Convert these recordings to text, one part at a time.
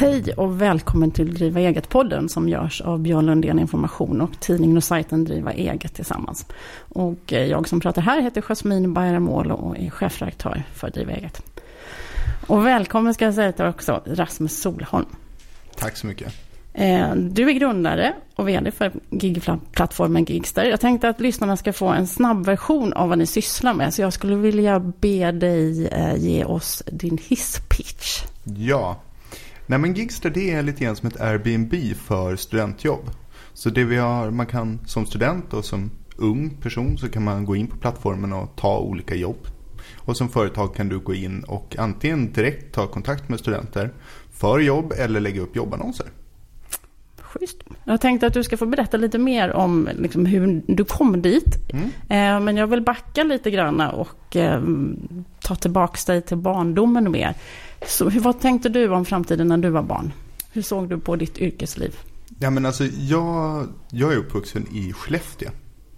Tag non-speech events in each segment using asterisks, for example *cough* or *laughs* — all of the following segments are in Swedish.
Hej och välkommen till Driva Eget-podden som görs av Björn Lundén Information och tidningen och sajten Driva Eget tillsammans. Och eh, jag som pratar här heter Jasmine Bayramoglu och är chefredaktör för Driva Eget. Och välkommen ska jag säga till också Rasmus Solholm. Tack så mycket. Eh, du är grundare och vd för gigplattformen Gigster. Jag tänkte att lyssnarna ska få en snabb version av vad ni sysslar med. Så jag skulle vilja be dig eh, ge oss din hisspitch. Ja, Nej men Gigster det är lite grann som ett Airbnb för studentjobb. Så det vi har, man kan som student och som ung person så kan man gå in på plattformen och ta olika jobb. Och som företag kan du gå in och antingen direkt ta kontakt med studenter för jobb eller lägga upp jobbannonser. Schysst. Jag tänkte att du ska få berätta lite mer om liksom, hur du kom dit. Mm. Eh, men jag vill backa lite grann och eh, ta tillbaka dig till barndomen mer. Så, hur, vad tänkte du om framtiden när du var barn? Hur såg du på ditt yrkesliv? Ja, men alltså, jag, jag är uppvuxen i Skellefteå.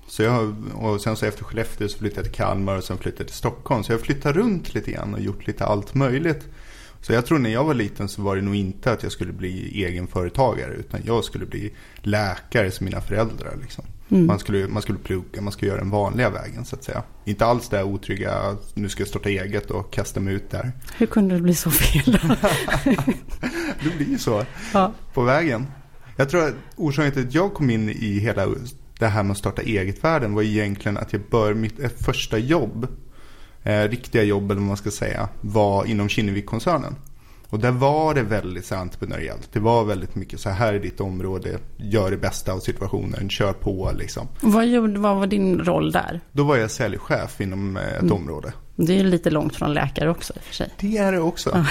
Så jag, och sen så efter Skellefteå så flyttade jag till Kalmar och sen flyttade jag till Stockholm. Så jag flyttade runt lite grann och gjort lite allt möjligt. Så jag tror när jag var liten så var det nog inte att jag skulle bli egenföretagare. Utan jag skulle bli läkare som mina föräldrar. Liksom. Mm. Man, skulle, man skulle plugga, man skulle göra den vanliga vägen så att säga. Inte alls det otrygga, nu ska jag starta eget och kasta mig ut där. Hur kunde det bli så fel *laughs* det blir ju så ja. på vägen. Jag tror att orsaken till att jag kom in i hela det här med att starta eget-världen var egentligen att jag började mitt första jobb, eh, riktiga jobb eller vad man ska säga, var inom Kinnevik-koncernen. Och där var det väldigt så entreprenöriellt. Det var väldigt mycket så här är ditt område, gör det bästa av situationen, kör på liksom. Vad, gjorde, vad var din roll där? Då var jag säljchef inom eh, ett mm. område. Det är lite långt från läkare också i och för sig. Det är det också.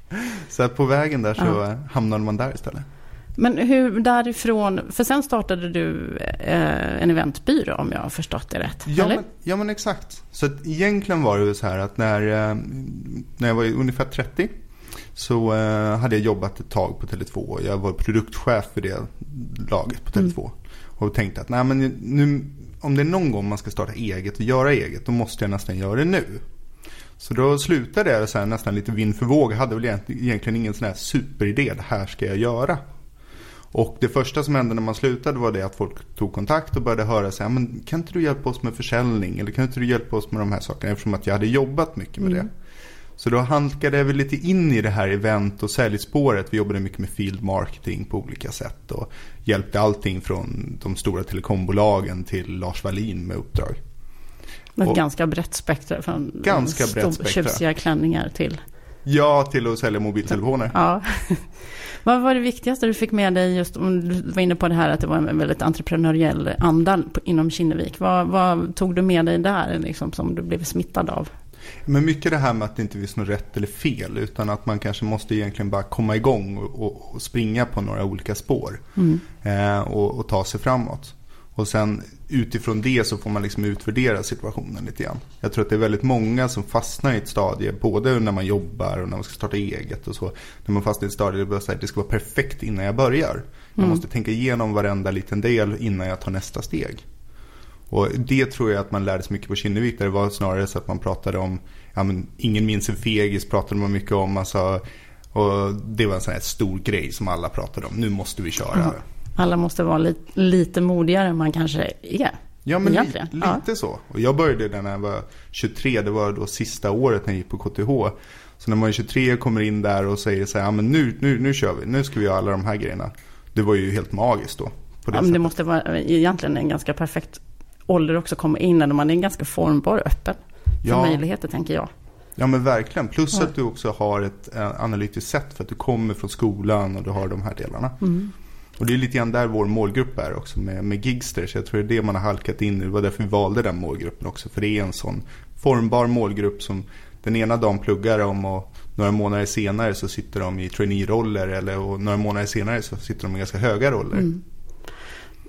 *laughs* så på vägen där så ja. hamnade man där istället. Men hur därifrån, för sen startade du eh, en eventbyrå om jag har förstått det rätt? Ja, men, ja men exakt. Så att egentligen var det så här att när, eh, när jag var ungefär 30 så eh, hade jag jobbat ett tag på Tele2. Jag var produktchef för det laget på Tele2. Mm. Och tänkte att nej, men nu, om det är någon gång man ska starta eget och göra eget, då måste jag nästan göra det nu. Så då slutade jag så här, nästan lite vind för våg. Jag hade väl egentligen ingen sån här superidé. Det här ska jag göra. Och det första som hände när man slutade var det att folk tog kontakt och började höra sig. Men kan inte du hjälpa oss med försäljning? Eller kan inte du hjälpa oss med de här sakerna? Eftersom att jag hade jobbat mycket med mm. det. Så då halkade jag väl lite in i det här event och säljspåret. Vi jobbade mycket med field marketing på olika sätt. Och hjälpte allting från de stora telekombolagen till Lars Wallin med uppdrag. Ett och ganska brett spektra. Från ganska brett spektra. tjusiga klänningar till. Ja, till att sälja mobiltelefoner. Ja. *laughs* Vad var det viktigaste du fick med dig just, om du var inne på det här att det var en väldigt entreprenöriell anda inom Kinnevik. Vad, vad tog du med dig där liksom, som du blev smittad av? Men mycket det här med att det inte finns något rätt eller fel. Utan att man kanske måste egentligen bara komma igång och, och springa på några olika spår. Mm. Eh, och, och, ta sig framåt. Och sen utifrån det så får man liksom utvärdera situationen lite grann. Jag tror att det är väldigt många som fastnar i ett stadie. Både när man jobbar och när man ska starta eget och så. När man fastnar i ett stadie där det ska vara perfekt innan jag börjar. Jag mm. måste tänka igenom varenda liten del innan jag tar nästa steg. Och det tror jag att man lärde sig mycket på Kinnevik. Där det var snarare så att man pratade om, ja men ingen minns en fegis pratade man mycket om. Alltså, och det var en sån här stor grej som alla pratade om. Nu måste vi köra. Mm. Alla måste vara li lite modigare än man kanske är. Ja, men li lite ja. så. Och jag började när jag var 23. Det var då sista året när jag gick på KTH. Så när man är 23 och kommer in där och säger så här, ja men nu, nu, nu kör vi. Nu ska vi göra alla de här grejerna. Det var ju helt magiskt då. det ja, men det måste vara egentligen en ganska perfekt ålder också komma in när man är ganska formbar och öppen för ja. möjligheter tänker jag. Ja men verkligen. Plus ja. att du också har ett eh, analytiskt sätt för att du kommer från skolan och du har de här delarna. Mm. Och det är lite grann där vår målgrupp är också med, med Gigster. Så jag tror det är det man har halkat in i. Det var därför vi valde den målgruppen också. För det är en sån formbar målgrupp som den ena dagen pluggar om och några månader senare så sitter de i trainee-roller. Eller och några månader senare så sitter de i ganska höga roller. Mm.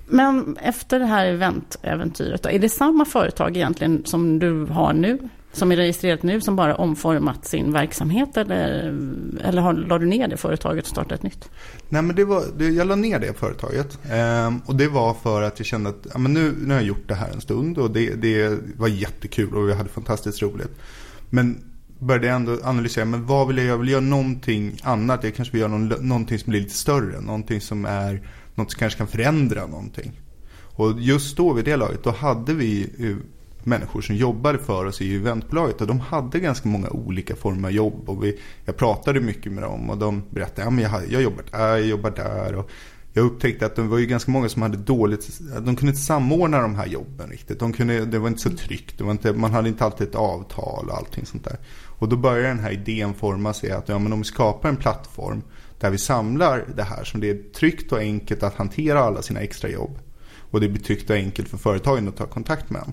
Men efter det här eventäventyret då, är det samma företag egentligen som du har nu? Som är registrerat nu som bara omformat sin verksamhet eller, eller har, la du ner det företaget och startade ett nytt? Nej men det var, det, jag la ner det företaget. eh, och det var för att jag kände att ja, men nu, nu har jag gjort det här en stund och det, det var jättekul och vi hade fantastiskt roligt. Men började jag ändå analysera, men vad vill jag göra? Jag vill göra någonting annat. Jag kanske vill göra någon, någonting som blir lite större. Någonting som är, något som kanske kan förändra någonting. Och just då vid det laget, då hade vi människor som jobbade för oss i eventbolaget och de hade ganska många olika former av jobb och vi, jag pratade mycket med dem och de berättade att ja, jag, jag jobbar där, jag jobbar där och jag upptäckte att det var ju ganska många som hade dåligt, de kunde inte samordna de här jobben riktigt. De kunde, det var inte så tryggt, det var inte, man hade inte alltid ett avtal och allting sånt där. Och då började den här idén forma sig att ja, men om vi skapar en plattform där vi samlar det här som det är tryggt och enkelt att hantera alla sina extra jobb. Och det blir tryggt och enkelt för företagen att ta kontakt med en.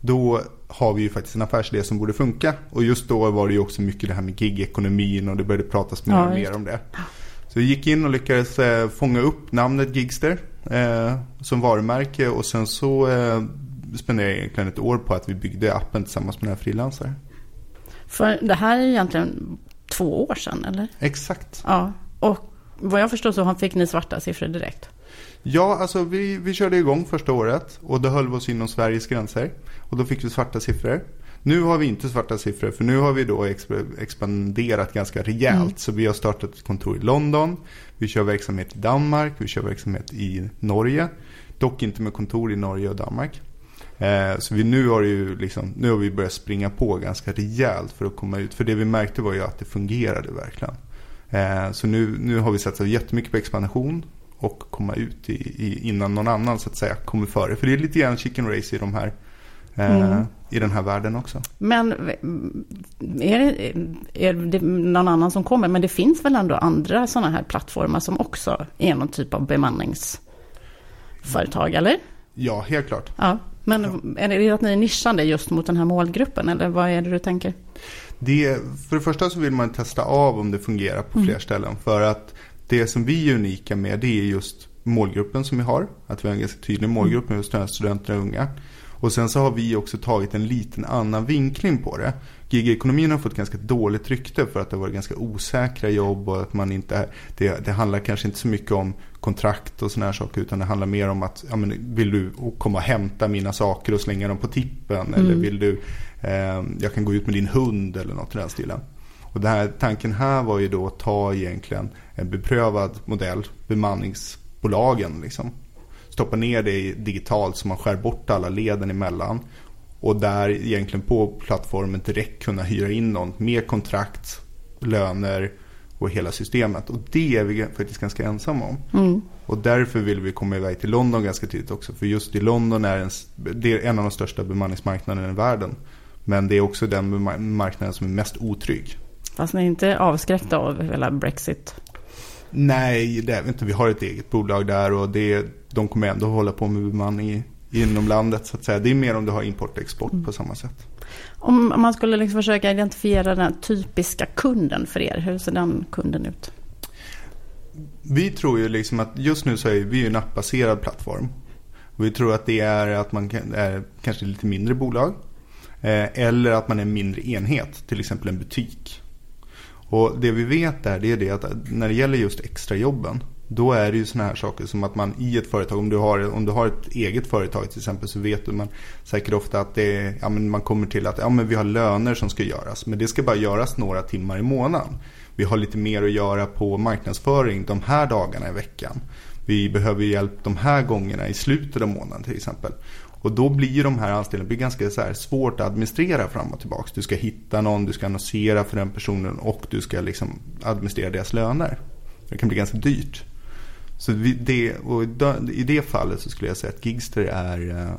Då har vi ju faktiskt en affärsidé som borde funka. Och just då var det ju också mycket det här med gigekonomin och det började pratas mer och mer om det. Så vi gick in och lyckades eh, fånga upp namnet Gigster eh, som varumärke och sen så eh, spenderade jag egentligen ett år på att vi byggde appen tillsammans med den här frilansare. För det här är egentligen två år sedan, eller? Exakt. Ja, och vad jag förstår så fick ni svarta siffror direkt. Ja, alltså vi, vi körde igång första året och då höll vi oss inom Sveriges gränser. Och då fick vi svarta siffror. Nu har vi inte svarta siffror för nu har vi då expanderat ganska rejält. Mm. Så vi har startat ett kontor i London. Vi kör verksamhet i Danmark. Vi kör verksamhet i Norge. Dock inte med kontor i Norge och Danmark. Eh, så vi, nu, har ju liksom, nu har vi börjat springa på ganska rejält för att komma ut. För det vi märkte var ju att det fungerade verkligen. Eh, så nu, nu har vi satsat jättemycket på expansion och komma ut i, i, innan någon annan så att säga kommer före. För det är lite grann chicken race i de här mm. i den här världen också. Men är det, är det någon annan som kommer? Men det finns väl ändå andra sådana här plattformar som också är någon typ av bemanningsföretag, eller? Ja, helt klart. Ja. Men är det att ni är nischade just mot den här målgruppen, eller vad är det du tänker? Det, för det första så vill man testa av om det fungerar på mm. fler ställen. För att det som vi är unika med det är just målgruppen som vi har. Att vi har en ganska tydlig målgrupp med just studenter och unga. Och sen så har vi också tagit en liten annan vinkling på det. Gigekonomin har fått ganska dåligt rykte för att det har varit ganska osäkra jobb och att man inte, det, det handlar kanske inte så mycket om kontrakt och sådana här saker utan det handlar mer om att, ja, men, vill du komma och hämta mina saker och slänga dem på tippen mm. eller vill du, eh, jag kan gå ut med din hund eller något i den stilen. Och den här tanken här var ju då att ta egentligen en beprövad modell, bemanningsbolagen liksom. Stoppa ner det digitalt så man skär bort alla leden emellan. Och där egentligen på plattformen direkt kunna hyra in någon med kontrakt, löner och hela systemet. Och det är vi faktiskt ganska ensamma om. Mm. Och därför vill vi komma iväg till London ganska tidigt också. För just i London är en, det är en av de största bemanningsmarknaderna i världen. Men det är också den marknaden som är mest otrygg. Fast ni är inte avskräckta av hela Brexit? Nej, det är vi inte. Vi har ett eget bolag där och det, de kommer ändå hålla på med bemanning inom landet. så att säga. Det är mer om du har import och export mm. på samma sätt. Om man skulle liksom försöka identifiera den typiska kunden för er, hur ser den kunden ut? Vi tror ju liksom att just nu så är vi en appbaserad plattform. Vi tror att det är att man är kanske lite mindre bolag. Eh, eller att man är en mindre enhet, till exempel en butik. Och det vi vet där det är det att när det gäller just extrajobben då är det ju sådana här saker som att man i ett företag, om du har, om du har ett eget företag till exempel så vet man säkert ofta att det är, ja, men man kommer till att ja, men vi har löner som ska göras. Men det ska bara göras några timmar i månaden. Vi har lite mer att göra på marknadsföring de här dagarna i veckan. Vi behöver hjälp de här gångerna i slutet av månaden till exempel. Och då blir de här anställningarna ganska så svårt att administrera fram och tillbaka. Du ska hitta någon, du ska annonsera för den personen och du ska liksom administrera deras löner. Det kan bli ganska dyrt. Så det, och i det fallet så skulle jag säga att Gigster är eh,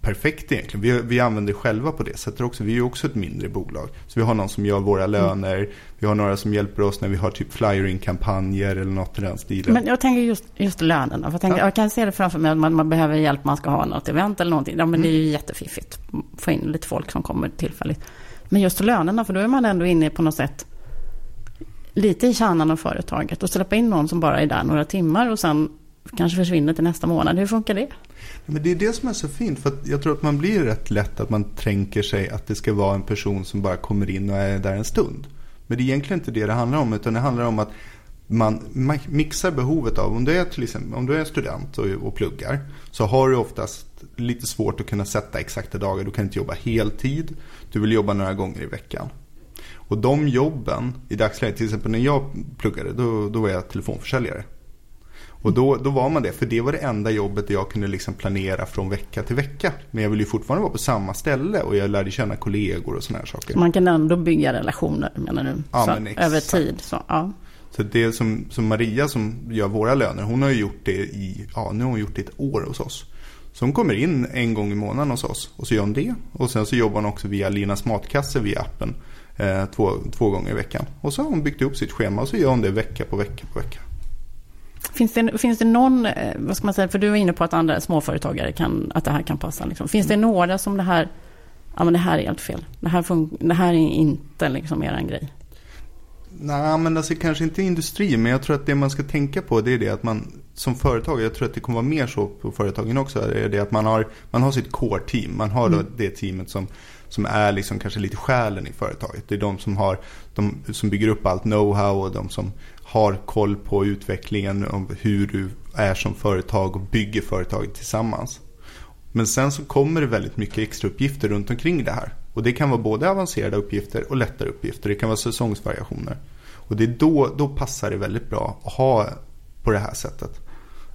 perfekt egentligen. Vi, vi använder själva på det sättet också. Vi är också ett mindre bolag. Så vi har någon som gör våra mm. löner. Mm. Vi har några som hjälper oss när vi har typ flyering-kampanjer eller något i den stilen. Men jag tänker just, just lönerna. jag, tänker, ja. jag kan se det framför mig att man, man, behöver hjälp, man ska ha något event eller någonting. Ja, men mm. det är ju mm. jättefiffigt. Få in lite folk som kommer tillfälligt. Men just lönerna, för då är man ändå inne på något sätt lite i kärnan av företaget och släppa in någon som bara är där några timmar och sen kanske försvinner till nästa månad. Hur funkar det? Men det är det som är så fint. För jag tror att man blir rätt lätt att man tänker sig att det ska vara en person som bara kommer in och är där en stund. Men det är egentligen inte det det handlar om. Utan det handlar om att man mixar behovet av, om du är till exempel om du är student och, och pluggar. Så har du oftast lite svårt att kunna sätta exakta dagar. Du kan inte jobba heltid. Du vill jobba några gånger i veckan. Och de jobben i dagsläget, till exempel när jag pluggade, då, då var jag telefonförsäljare. Och då, då var man det, för det var det enda jobbet jag kunde liksom planera från vecka till vecka. Men jag ville ju fortfarande vara på samma ställe och jag lärde känna kollegor och sådana här saker. Så man kan ändå bygga relationer menar du? Ja, så, men över tid. Så, ja. Så det som, som Maria som gör våra löner, hon har ju gjort det i, ja nu har hon gjort det ett år hos oss. Så hon kommer in en gång i månaden hos oss och så gör hon det. Och sen så jobbar hon också via Linas matkasse via appen eh, två, två gånger i veckan. Och så har hon byggt upp sitt schema och så gör hon det vecka på vecka på vecka. Finns det, finns det någon, eh, vad ska man säga, för du var inne på att andra småföretagare kan, att det här kan passa. Liksom. Finns det några som det här, ja men det här är helt fel. Det här, fun- det här är inte liksom eran grej. Nej, men alltså kanske inte industri, men jag tror att det man ska tänka på det är det att man som företag, jag tror att det kommer vara mer så på företagen också, är det att man har, man har sitt core-team. Man har då det teamet som, som är liksom kanske lite själen i företaget. Det är de som, har, de som bygger upp allt know-how och de som har koll på utvecklingen om hur du är som företag och bygger företaget tillsammans. Men sen så kommer det väldigt mycket extra uppgifter runt omkring det här. Och det kan vara både avancerade uppgifter och lättare uppgifter. Det kan vara säsongsvariationer. Och det är då, då passar det väldigt bra att ha på det här sättet.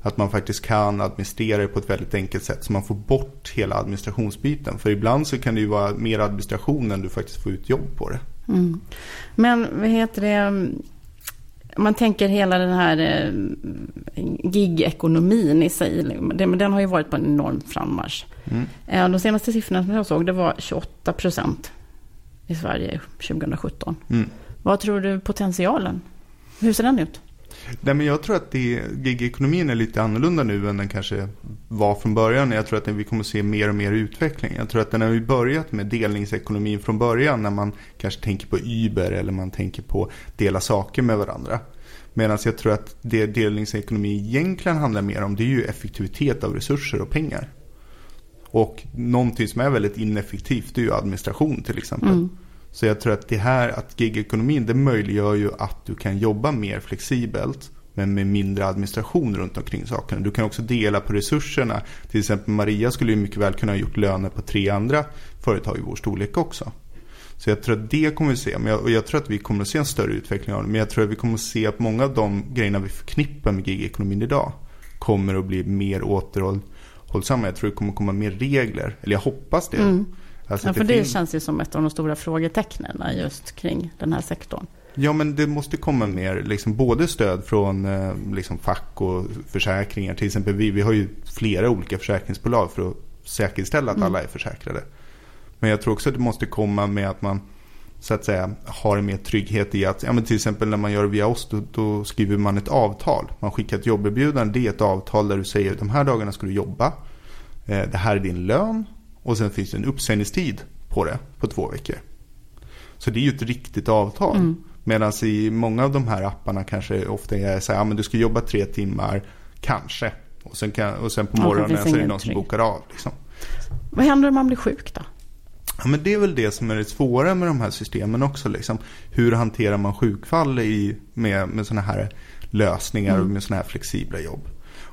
Att man faktiskt kan administrera det på ett väldigt enkelt sätt. Så man får bort hela administrationsbiten. För ibland så kan det ju vara mer administration än du faktiskt får ut jobb på det. Mm. Men vad heter det, man tänker hela den här eh, gig-ekonomin i sig, den, den har ju varit på en enorm frammarsch. Mm. Eh, De senaste siffrorna som jag såg, det var 28 procent i Sverige 2017. Mm. Vad tror du potentialen? Hur ser den ut? Nej, men jag tror att gig-ekonomin är lite annorlunda nu än den kanske var från början. Jag tror att vi kommer se mer och mer utveckling. Jag tror att den har ju börjat med delningsekonomin från början när man kanske tänker på Uber eller man tänker på dela saker med varandra. Medan jag tror att det delningsekonomi egentligen handlar mer om det är ju effektivitet av resurser och pengar. Och någonting som är väldigt ineffektivt det är ju administration till exempel. Mm. Så jag tror att det här, att gigekonomin, det möjliggör ju att du kan jobba mer flexibelt. Men med mindre administration runt omkring sakerna. Du kan också dela på resurserna. Till exempel Maria skulle ju mycket väl kunna ha gjort löner på tre andra företag i vår storlek också. Så jag tror att det kommer vi se. Men jag, och jag tror att vi kommer att se en större utveckling av det. Men jag tror att vi kommer att se att många av de grejerna vi förknippar med gigekonomin idag kommer att bli mer återhållsamma. Jag tror det kommer att komma mer regler. Eller jag hoppas det. Mm. Alltså Ja, för det finns- känns ju som ett av de stora frågetecknen just kring den här sektorn. Ja, men det måste komma mer, liksom, både stöd från eh, liksom, fack och försäkringar. Till exempel vi, vi har ju flera olika försäkringsbolag för att säkerställa att Mm. alla är försäkrade. Men jag tror också att det måste komma med att man så att säga har mer trygghet i att, ja men till exempel när man gör det via oss, då, då skriver man ett avtal. Man skickar ett jobberbjudande, det är ett avtal där du säger de här dagarna ska du jobba. Eh, det här är din lön och sen finns det en uppsägningstid på det på två veckor. Så det är ju ett riktigt avtal. Mm. Medan i många av de här apparna kanske ofta är så här, ja men du ska jobba tre timmar, kanske. Och sen, kan, och sen på Ja, morgonen finns så är det någon som bokar av. Liksom. Vad händer om man blir sjuk då? Ja, men det är väl det som är det svåra med de här systemen också. Liksom. Hur hanterar man sjukfall i, med, med sådana här lösningar och med sådana här flexibla jobb.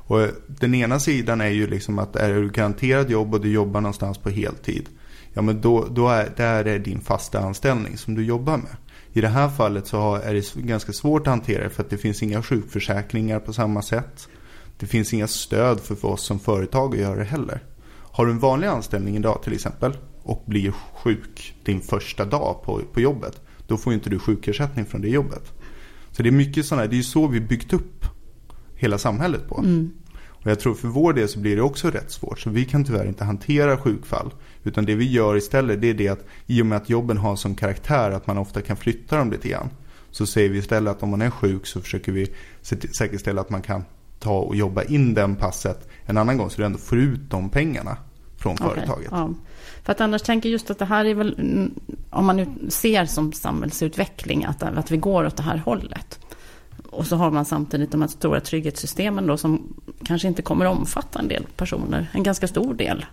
Och den ena sidan är ju liksom att är du garanterad jobb och du jobbar någonstans på heltid. Ja men då, då är, det är din fasta anställning som du jobbar med. I det här fallet så är det ganska svårt att hantera det för att det finns inga sjukförsäkringar på samma sätt. Det finns inga stöd för, för oss som företag att göra det heller. Har du en vanlig anställning idag till exempel och blir sjuk din första dag på, på jobbet. Då får inte du sjukersättning från det jobbet. Så det är mycket sådana, det är ju så vi byggt upp hela samhället på. Mm. Och jag tror för vår del så blir det också rätt svårt. Så vi kan tyvärr inte hantera sjukfall. Utan det vi gör istället det är det att i och med att jobben har sån karaktär att man ofta kan flytta dem lite grann. Så säger vi istället att om man är sjuk så försöker vi säkerställa att man kan ta och jobba in den passet en annan gång. Så du ändå får ut de pengarna från Okej, företaget. ja. För att annars tänker just att det här är väl, mm, om man nu ser som samhällsutveckling, att, att vi går åt det här hållet. Och så har man samtidigt de här stora trygghetssystemen då som kanske inte kommer att omfatta en del personer, en ganska stor del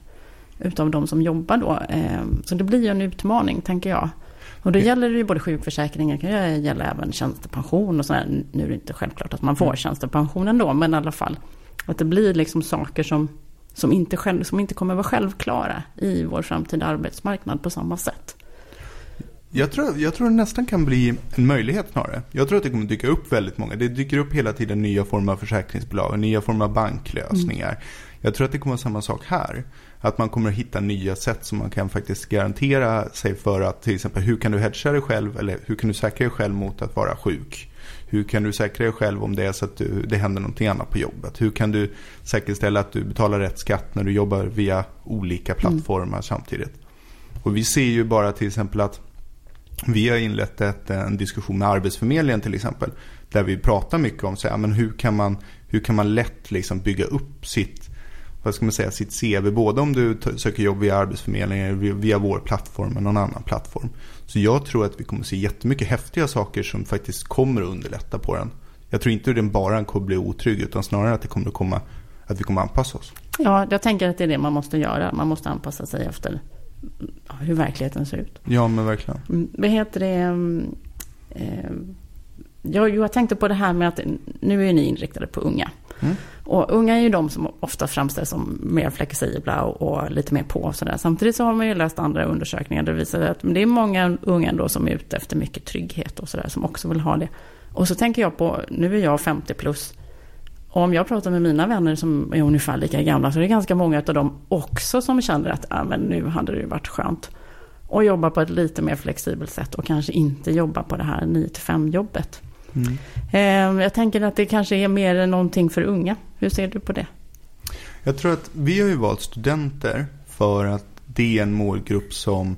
utav de som jobbar då. Eh, Så det blir ju en utmaning, tänker jag. Och då gäller det ju både sjukförsäkringen, det kan gälla även tjänstepension och sådär. Nu är det inte självklart att man får tjänstepension ändå, men i alla fall. Att det blir liksom saker som, som inte, själv, som inte kommer vara självklara i vår framtida arbetsmarknad på samma sätt. Jag tror, jag tror det nästan kan bli en möjlighet snarare. Jag tror att det kommer dyka upp väldigt många. Det dyker upp hela tiden nya former av försäkringsbolag, nya former av banklösningar. Mm. Jag tror att det kommer vara samma sak här. Att man kommer att hitta nya sätt som man kan faktiskt garantera sig för att till exempel hur kan du hedga dig själv eller hur kan du säkra dig själv mot att vara sjuk? Hur kan du säkra dig själv om det är så att du, det händer någonting annat på jobbet? Hur kan du säkerställa att du betalar rätt skatt när du jobbar via olika plattformar mm. samtidigt? Och vi ser ju bara till exempel att vi har inlett ett, en diskussion med Arbetsförmedlingen till exempel. Där vi pratar mycket om så här, men hur, kan man, hur kan man lätt liksom bygga upp sitt, vad ska man säga, sitt CV. Både om du söker jobb via Arbetsförmedlingen, via, vår plattform eller någon annan plattform. Så jag tror att vi kommer se jättemycket häftiga saker som faktiskt kommer att underlätta på den. Jag tror inte att den bara kommer bli otrygg utan snarare att det kommer att komma att vi kommer att anpassa oss. Ja, jag tänker att det är det man måste göra. Man måste anpassa sig efter hur verkligheten ser ut. Ja, men verkligen. Mm, vad heter det? Mm, eh, jag, jag tänkte på det här med att nu är ni inriktade på unga. Mm. Och unga är ju de som ofta framställs som mer flexibla och, och lite mer på. Och sådär. Samtidigt så har man ju läst andra undersökningar där det visar att det är många unga ändå som är ute efter mycket trygghet och sådär som också vill ha det. Och så tänker jag på, nu är jag 50 plus. Och om jag pratar med mina vänner som är ungefär lika gamla så är det ganska många av dem också som känner att ah, men nu hade det varit skönt att jobba på ett lite mer flexibelt sätt och kanske inte jobba på det här 9 5 jobbet. Mm. Eh, jag tänker att det kanske är mer någonting för unga. Hur ser du på det? Jag tror att vi har ju valt studenter för att det är en målgrupp som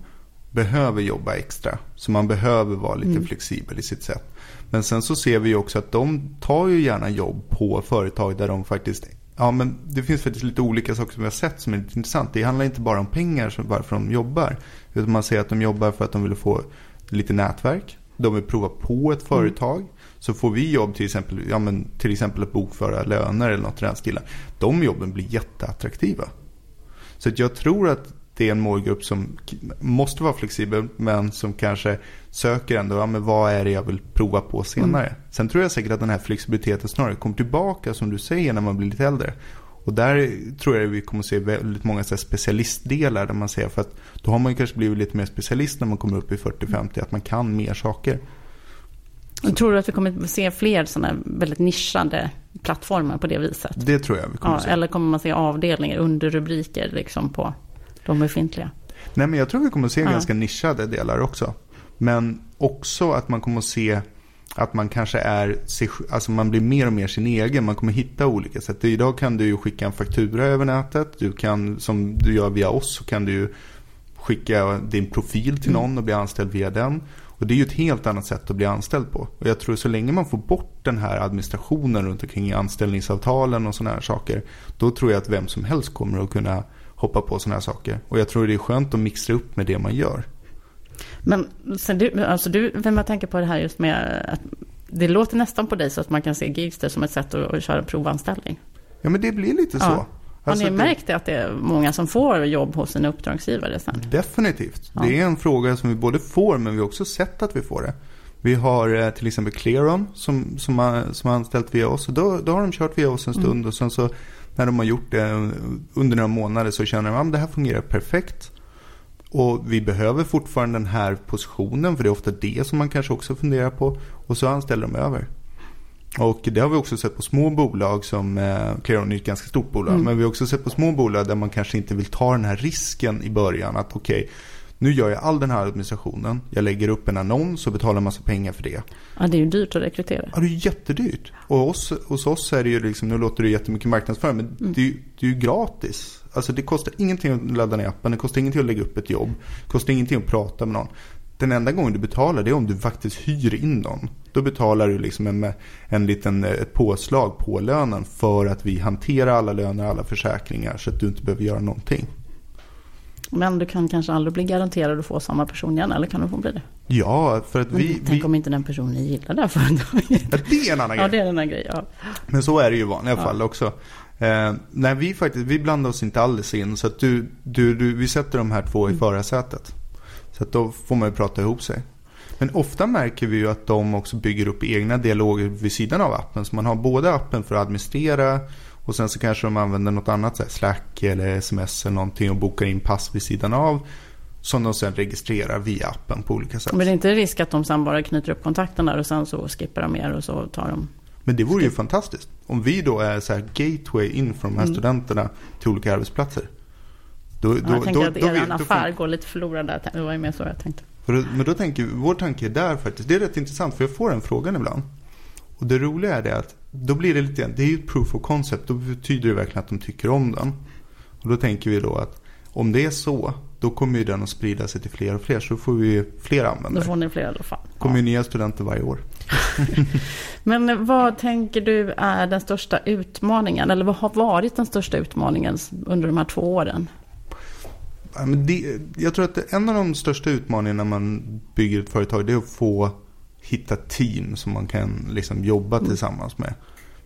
behöver jobba extra. Så man behöver vara lite mm. flexibel i sitt sätt. Men sen så ser vi också att de tar ju gärna jobb på företag där de faktiskt Ja, men det finns faktiskt lite olika saker som vi har sett som är lite intressant. Det handlar inte bara om pengar varför de jobbar. Utan man ser att de jobbar för att de vill få lite nätverk. De vill prova på ett mm. företag. Mm. Så får vi jobb till exempel, ja, men till exempel att bokföra löner eller något i den stilen. De jobben blir jätteattraktiva. Så att jag tror att det är en målgrupp som måste vara flexibel men som kanske söker ändå, ja men vad är det jag vill prova på senare. Mm. Sen tror jag säkert att den här flexibiliteten snarare kommer tillbaka som du säger när man blir lite äldre. Och där tror jag vi kommer att se väldigt många så specialistdelar där man ser för att då har man kanske blivit lite mer specialist när man kommer upp i 40-50 att man kan mer saker. Så. Tror du att vi kommer att se fler sådana väldigt nischade plattformar på det viset? Det tror jag vi kommer ja, att se. Eller kommer man se avdelningar, under rubriker liksom på de befintliga? Nej, men jag tror vi kommer att se ja. ganska nischade delar också. Men också att man kommer att se att man kanske är, alltså man blir mer och mer sin egen. Man kommer hitta olika sätt. Idag kan du ju skicka en faktura över nätet. Du kan, som du gör via oss, så kan du ju skicka din profil till mm. någon och bli anställd via den. Och det är ju ett helt annat sätt att bli anställd på. Och jag tror så länge man får bort den här administrationen runt omkring anställningsavtalen och sådana här saker. Då tror jag att vem som helst kommer att kunna hoppa på sådana här saker. Och jag tror det är skönt att mixa upp med det man gör. Men sen du, alltså du, vem jag tänker på det här just med att det låter nästan på dig så att man kan se Gigster som ett sätt att, att köra provanställning. Ja men det blir lite så. Ja. Alltså Har ni märkt det, att det är många som får jobb hos sina uppdragsgivare sen? Definitivt. Ja. Det är en fråga som vi både får men vi har också sett att vi får det. Vi har eh, till exempel Clearon som, som, har, som har anställt via oss. Då, då har de kört via oss en stund mm. och sen så när de har gjort det under några månader så känner de att det här fungerar perfekt. Och vi behöver fortfarande den här positionen för det är ofta det som man kanske också funderar på. Och så anställer de över. Och det har vi också sett på små bolag som, eh, Clearon är ett ganska stort bolag, mm. men vi har också sett på små bolag där man kanske inte vill ta den här risken i början. Att okej, okay, nu gör jag all den här administrationen. Jag lägger upp en annons och betalar massa pengar för det. Ja, det är ju dyrt att rekrytera. Ja, det är jättedyrt. Och hos, hos oss är det ju liksom, nu låter det jättemycket marknadsföring, men mm. det, är, det är ju gratis. Alltså det kostar ingenting att ladda ner appen, det kostar ingenting att lägga upp ett jobb. Det kostar ingenting att prata med någon. Den enda gången du betalar det är om du faktiskt hyr in någon. Då betalar du liksom en, en liten, ett påslag på lönen för att vi hanterar alla löner och alla försäkringar så att du inte behöver göra någonting. Men du kan kanske aldrig bli garanterad att få samma person igen, eller kan du få bli det? Ja, för att vi... tänk vi... om inte den personen gillar det här företaget. Ja, det är en annan grej. Ja, det är en annan grej. Ja. Men så är det ju i vanliga ja. fall också. Eh, nej, vi faktiskt, vi blandar oss inte alls in. Så att du, du, du, vi sätter de här två i mm. förarsätet. Så att då får man ju prata ihop sig. Men ofta märker vi ju att de också bygger upp egna dialoger vid sidan av appen. Så man har både appen för att administrera Och sen så kanske de använder något annat, så här Slack eller sms eller någonting och bokar in pass vid sidan av. Som de sen registrerar via appen på olika sätt. Men det är inte risk att de sen bara knyter upp kontakten där och sen så skippar de er och så tar de... Men det vore ju fantastiskt. Om vi då är så här gateway in för de här mm. studenterna till olika arbetsplatser. Då, då, jag tänker att er affär går lite förlorad där. Det var ju mer så jag tänkte. men då tänker vår tanke är där faktiskt. Det är rätt intressant för jag får den frågan ibland. Och det roliga är det att då blir det lite, det är ju ett proof of concept. Då betyder det verkligen att de tycker om den. Och då tänker vi då att om det är så, då kommer ju den att sprida sig till fler och fler. Så då får vi fler användare. Då får ni fler i alla fall. Det kommer ju nya studenter varje år. *laughs* Men vad tänker du är den största utmaningen? Eller vad har varit den största utmaningen under de här två åren? Det, jag tror att en av de största utmaningarna när man bygger ett företag det är att få hitta team som man kan liksom jobba mm. tillsammans med.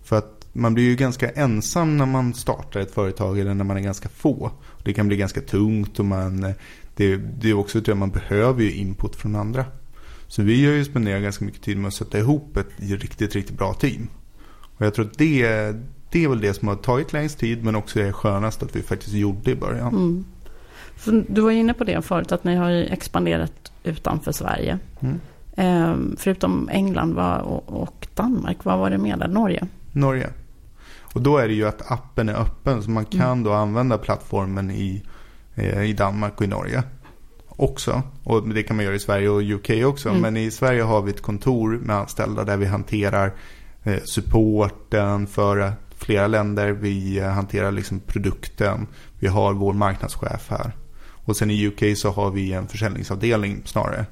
För att man blir ju ganska ensam när man startar ett företag eller när man är ganska få. Det kan bli ganska tungt och man, det, det är också att man behöver ju input från andra. Så vi har ju spenderat ganska mycket tid med att sätta ihop ett riktigt, riktigt bra team. Och jag tror att det, det är väl det som har tagit längst tid men också är skönast att vi faktiskt gjorde i början. Mm. du var inne på det förut att ni har expanderat utanför Sverige. Mm. Ehm, förutom England och Danmark, vad var det mer där? Norge? Norge. Och då är det ju att appen är öppen så man kan mm. då använda plattformen i, eh, i Danmark och i Norge också. Och det kan man göra i Sverige och UK också. Mm. Men i Sverige har vi ett kontor med anställda där vi hanterar eh, supporten för flera länder. Vi eh, hanterar liksom produkten. Vi har vår marknadschef här. Och sen i UK så har vi en försäljningsavdelning snarare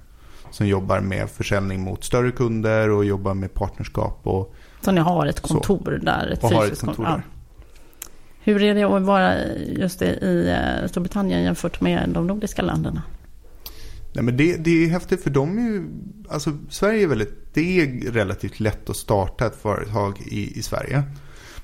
som jobbar med försäljning mot större kunder och jobbar med partnerskap. Och så ni har ett kontor så. där? Ett och har ett kontor där. Ja. Hur är det att vara just i eh, Storbritannien jämfört med de nordiska länderna? Nej, men det, det är häftigt för de är ju, alltså Sverige är väldigt, det är relativt lätt att starta ett företag i, i Sverige.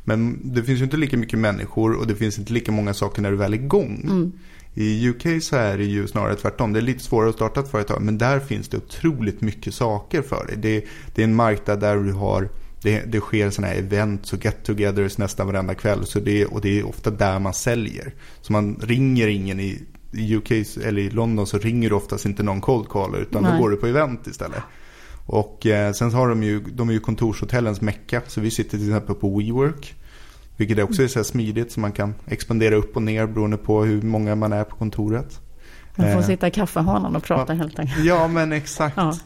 Men det finns ju inte lika mycket människor och det finns inte lika många saker när du väl är igång. Mm. I UK så är det ju snarare tvärtom. Det är lite svårare att starta ett företag. Men där finns det otroligt mycket saker för dig. Det, det är en marknad där du har det, det sker sådana här events och get-togethers nästan varenda kväll. Så det, och det är ofta där man säljer. Så man ringer ingen i, i UK eller i London så ringer du oftast inte någon cold caller. Utan Nej. då går du på event istället. Och eh, sen har de ju, de är ju kontorshotellens mecka. Så vi sitter till exempel på WeWork. Vilket också är så smidigt så man kan expandera upp och ner beroende på hur många man är på kontoret. Man får eh, sitta i kaffehanan och prata ja, helt enkelt. Ja, men exakt. Ja.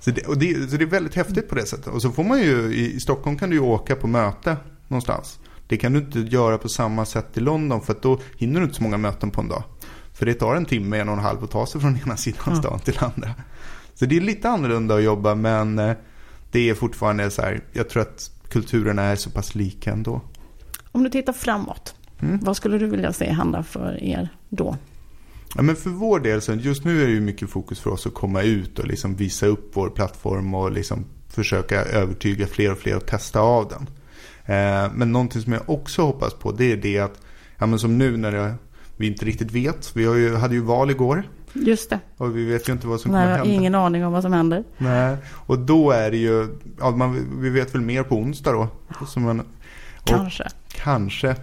Så, det, och det, så det är väldigt häftigt på det sättet. Och så får man ju, i Stockholm kan du ju åka på möte någonstans. Det kan du inte göra på samma sätt i London för då hinner du inte så många möten på en dag. För det tar en timme, en och en halv att ta sig från ena sidan ja. stan till andra. Så det är lite annorlunda att jobba men eh, det är fortfarande så här, jag tror att kulturerna är så pass lika ändå. Om du tittar framåt, mm. vad skulle du vilja se hända för er då? Ja, men för vår del, så just nu är det ju mycket fokus för oss att komma ut och liksom visa upp vår plattform och liksom försöka övertyga fler och fler att testa av den. Eh, men någonting som jag också hoppas på det är det att, ja, men som nu när det, vi inte riktigt vet, vi har ju, hade ju val igår. Just det. Och vi vet ju inte vad som Nej, kommer hända. ingen aning om vad som händer. Nej, och då är det ju, ja, man, vi vet väl mer på onsdag då. Så man, kanske. Kanske.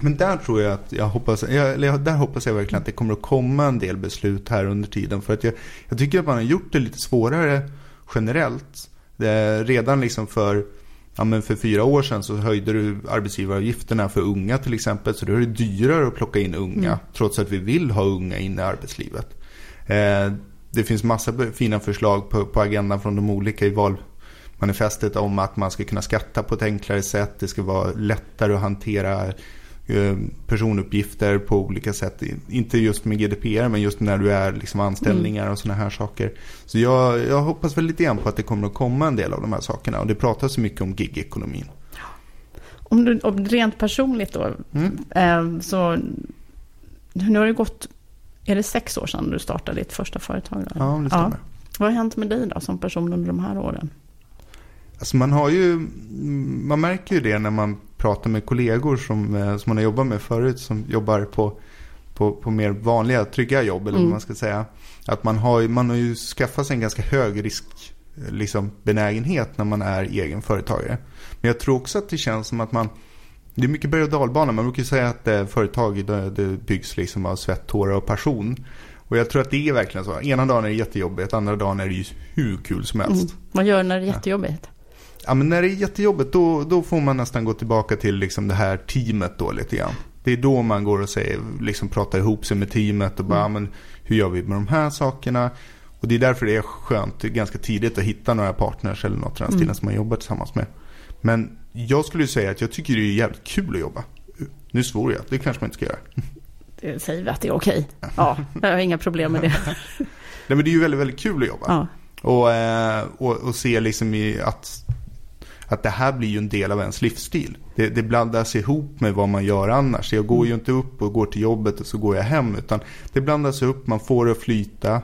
Men där tror jag att jag hoppas, eller där hoppas jag verkligen att det kommer att komma en del beslut här under tiden. För att jag, jag tycker att man har gjort det lite svårare generellt. Det, redan liksom för, ja men för fyra år sedan så höjde du arbetsgivaravgifterna för unga till exempel. Så då är det dyrare att plocka in unga. Mm. Trots att vi vill ha unga in i arbetslivet. Eh, det finns massa fina förslag på, på agendan från de olika i valmanifestet om att man ska kunna skatta på ett enklare sätt. Det ska vara lättare att hantera Eh, personuppgifter på olika sätt. Inte just med GDPR men just när du är liksom anställningar mm. och sådana här saker. Så jag, jag hoppas väl lite grann på att det kommer att komma en del av de här sakekerna. Och det pratas så mycket om gigekonomin. Om du om rent personligt då. Mm. Eh, så nu har det gått, är det sex år sedan du startade ditt första företag? Då? Ja, det stämmer. Ja. Vad har hänt med dig då som person under de här åren? Alltså man har ju, man märker ju det när man pratar med kollegor som, eh, som man har jobbat med förut som jobbar på, på, på mer vanliga, trygga jobb eller mm. vad man ska säga. Att man har, man har ju skaffat sig en ganska hög risk liksom, benägenhet när man är egen företagare. Men jag tror också att det känns som att man Det är mycket berg och dalbana. Man brukar säga att eh, företag det, det byggs liksom av svett, tårar och passion. Och jag tror att det är verkligen så. Ena dagen är det jättejobbigt, andra dagen är det ju hur kul som helst. Mm. Vad gör du när det är jättejobbigt? Ja, men när det är jättejobbigt då, då får man nästan gå tillbaka till liksom det här teamet då lite grann. Det är då man går och säger, liksom pratar ihop sig med teamet och bara, mm. men hur gör vi med de här sakerna? Och det är därför det är skönt ganska tidigt att hitta några partners eller något i den stilen mm. som man jobbar tillsammans med. Men jag skulle säga att jag tycker det är jävligt kul att jobba. Nu svor jag, det kanske man inte ska göra. *laughs* Det säger vi att det är okej. Ja, *laughs* jag har inga problem med det. Nej men det är ju väldigt, väldigt kul att jobba. Ja. Och, eh, och, och se liksom i att, att det här blir ju en del av ens livsstil. Det, det blandas ihop med vad man gör annars. Jag går ju inte upp och går till jobbet och så går jag hem. Utan det blandas upp, man får det att flyta.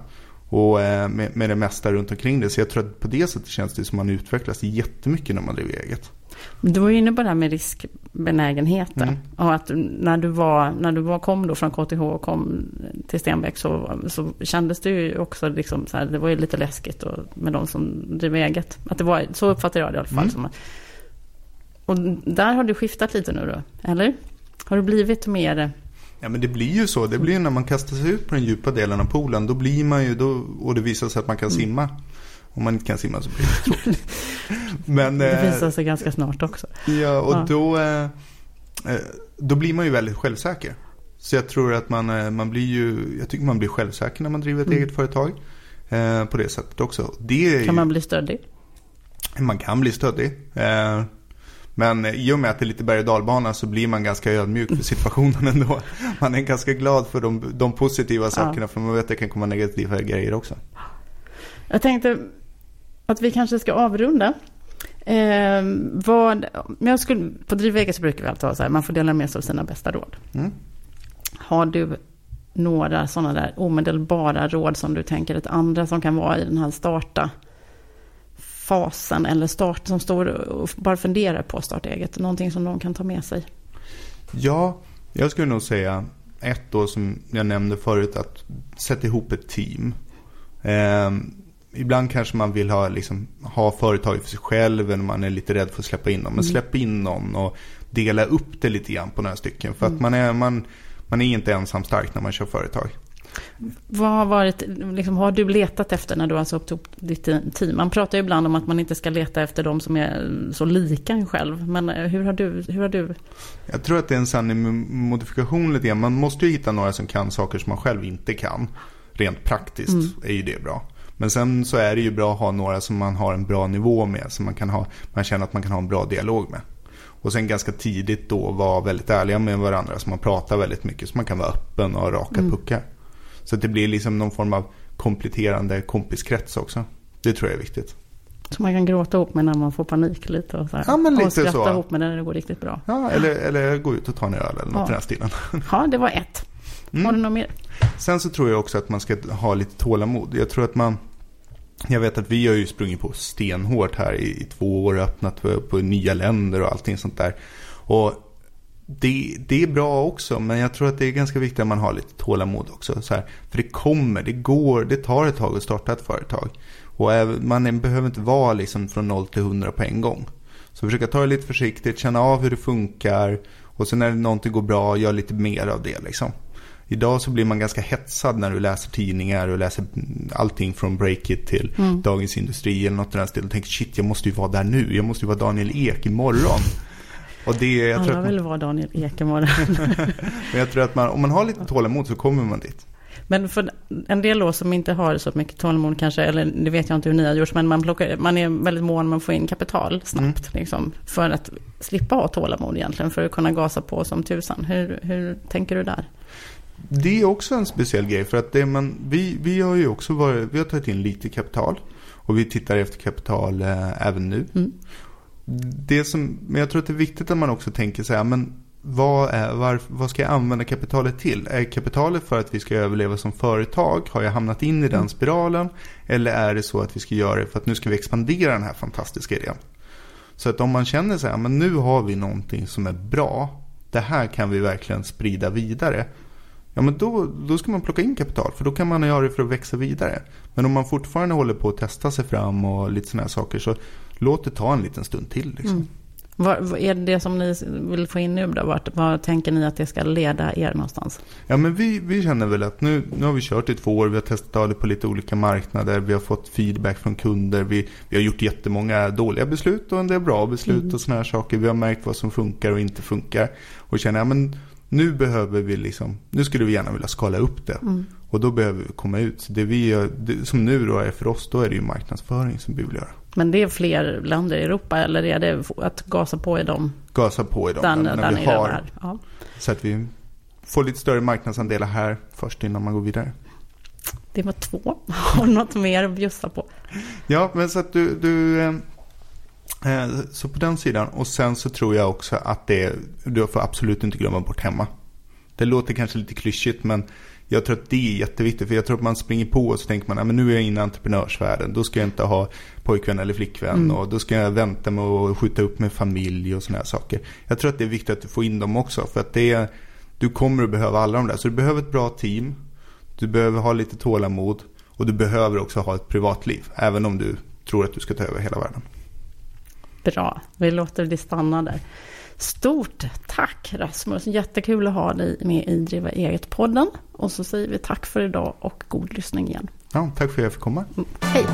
Och eh, med, med det mesta runt omkring det. Så jag tror att på det sättet känns det som att man utvecklas jättemycket när man driver eget. Du var inne på det här med riskbenägenheten. Mm. Och att när du, var, när du var, kom då från KTH och kom till Stenbeck så, så kändes det ju också liksom så här, det var ju lite läskigt och, med de som driver eget. Att det var, så uppfattar jag det i alla fall. Mm. Och där har du skiftat lite nu då, eller? Har du blivit mer Ja men det blir ju så. Det blir ju när man kastar sig ut på den djupa delen av poolen. Då blir man ju, då, och det visar sig att man kan mm. simma. Om man inte kan simma så blir det tråkigt. *laughs* Men, det visar sig ganska snart också. Ja, och ja. Då, eh, eh, då blir man ju väldigt självsäker. Så jag tror att man, eh, man blir ju, jag tycker man blir självsäker när man driver ett mm. eget företag. på det sättet också. Det kan ju, man bli stöddig? Man kan bli stöddig. Men i och med att det är lite berg och dalbana så blir man ganska ödmjuk för situationen *laughs* ändå. Man är ganska glad för de, de positiva sakerna ja. för man vet att det kan komma negativa grejer också. Jag tänkte att vi kanske ska avrunda. Eh, vad, men jag skulle, på Drivvägar så brukar vi alltid ha så här, man får dela med sig av sina bästa råd. Mm. Har du några sådana där omedelbara råd som du tänker att andra som kan vara i den här starta fasen eller start som står och bara funderar på att starta eget? Någonting som de kan ta med sig? Ja, jag skulle nog säga ett då som jag nämnde förut att sätta ihop ett team. Eh, ibland kanske man vill ha, liksom, ha företaget för sig själv eller man är lite rädd för att släppa in någon. Men mm. släpp in någon och dela upp det lite grann på några stycken. För att mm. man är, man, man är inte ensam stark när man kör företag. Vad har, varit, liksom, har du letat efter när du har satt ihop ditt team? Man pratar ju ibland om att man inte ska leta efter de som är så lika en själv. Men eh, hur har du? Hur har du? Jag tror att det är en sann modifikation lite grann. Man måste ju hitta några som kan saker som man själv inte kan. Rent praktiskt mm. är ju det bra. Men sen så är det ju bra att ha några som man har en bra nivå med. Som man, kan ha, man känner att man kan ha en bra dialog med. Och sen ganska tidigt då vara väldigt ärliga med varandra. Så man pratar väldigt mycket. Så man kan vara öppen och ha raka mm. puckar. Så att det blir liksom någon form av kompletterande kompiskrets också. Det tror jag är viktigt. Så man kan gråta ihop med när man får panik lite och så här. Ja, men lite och skratta så. ihop med när det går riktigt bra. Ja, eller, eller gå ut och ta en öl eller något ja. i den stilen. Ja, det var ett. Mm. Har du något mer? Sen så tror jag också att man ska ha lite tålamod. Jag tror att man jag vet att vi har ju sprungit på stenhårt här i, i två år och öppnat på, på, nya länder och allting sånt där. Och det, det, är bra också, men jag tror att det är ganska viktigt att man har lite tålamod också. Så här, för det kommer, det går, det tar ett tag att starta ett företag. Och man behöver inte vara liksom från 0 till 100 på en gång. Så försöka ta det lite försiktigt, känna av hur det funkar. Och sen när någonting går bra, gör lite mer av det liksom. Idag så blir man ganska hetsad när du läser tidningar och läser allting från Breakit till mm. Dagens Industri eller något i den stilen. Tänker shit, jag måste ju vara där nu. Jag måste ju vara Daniel Ek imorgon. Och det, jag Alla tror att man... vill vara Daniel Ek imorgon. *laughs* Men jag tror att man, om man har lite tålamod så kommer man dit. Men för en del då som inte har så mycket tålamod kanske, eller det vet jag inte hur ni har gjort, men man, plockar, man är väldigt mån om att få in kapital snabbt. Mm. Liksom, för att slippa ha tålamod egentligen, för att kunna gasa på som tusan. Hur, hur tänker du där? Det är också en speciell grej för att det man, vi, vi har ju också varit, vi har tagit in lite kapital. Och vi tittar efter kapital eh, även nu. Mm. Det som, men jag tror att det är viktigt att man också tänker så här, men vad, är, var, vad ska jag använda kapitalet till? Är kapitalet för att vi ska överleva som företag? Har jag hamnat in i den mm. spiralen? Eller är det så att vi ska göra det för att nu ska vi expandera den här fantastiska idén? Så att om man känner så här, men nu har vi någonting som är bra. Det här kan vi verkligen sprida vidare. Ja men då, då ska man plocka in kapital för då kan man göra det för att växa vidare. Men om man fortfarande håller på att testa sig fram och lite sådana här saker så låt det ta en liten stund till. Liksom. Mm. Vad, är det som ni vill få in nu då? Vart, vad tänker ni att det ska leda er någonstans? Ja, men vi, vi känner väl att nu, nu har vi kört i två år. Vi har testat det på lite olika marknader. Vi har fått feedback från kunder. Vi, vi har gjort jättemånga dåliga beslut och en del bra beslut mm. och sådana här saker. Vi har märkt vad som funkar och inte funkar. Och känner, ja men nu behöver vi liksom, nu skulle vi gärna vilja skala upp det. Mm. Och då behöver vi komma ut. Så det vi gör, det, som nu då är för oss, då är det ju marknadsföring som vi vill göra. Men det är fler länder i Europa eller är det att gasa på i dem? Gasa på i dem. Den, när den vi har, ja. Så att vi får lite större marknadsandelar här först innan man går vidare. Det var två. *laughs* Har du något mer att bjussa på? Ja, men så att du, du eh, så på den sidan. Och sen så tror jag också att det, du får absolut inte glömma bort hemma. Det låter kanske lite klyschigt men jag tror att det är jätteviktigt. För jag tror att man springer på och så tänker man, att nu är jag inne i entreprenörsvärlden. Då ska jag inte ha pojkvän eller flickvän. Mm. Och då ska jag vänta med att skjuta upp med familj och sådana här saker. Jag tror att det är viktigt att du får in dem också. För att det är, du kommer att behöva alla de där. Så du behöver ett bra team. Du behöver ha lite tålamod. Och du behöver också ha ett privatliv. Även om du tror att du ska ta över hela världen. Bra, vi låter det stanna där. Stort tack Rasmus, jättekul att ha dig med i Driva eget-podden. Och så säger vi tack för idag och god lyssning igen. Ja, tack för att jag fick komma. Mm, hej.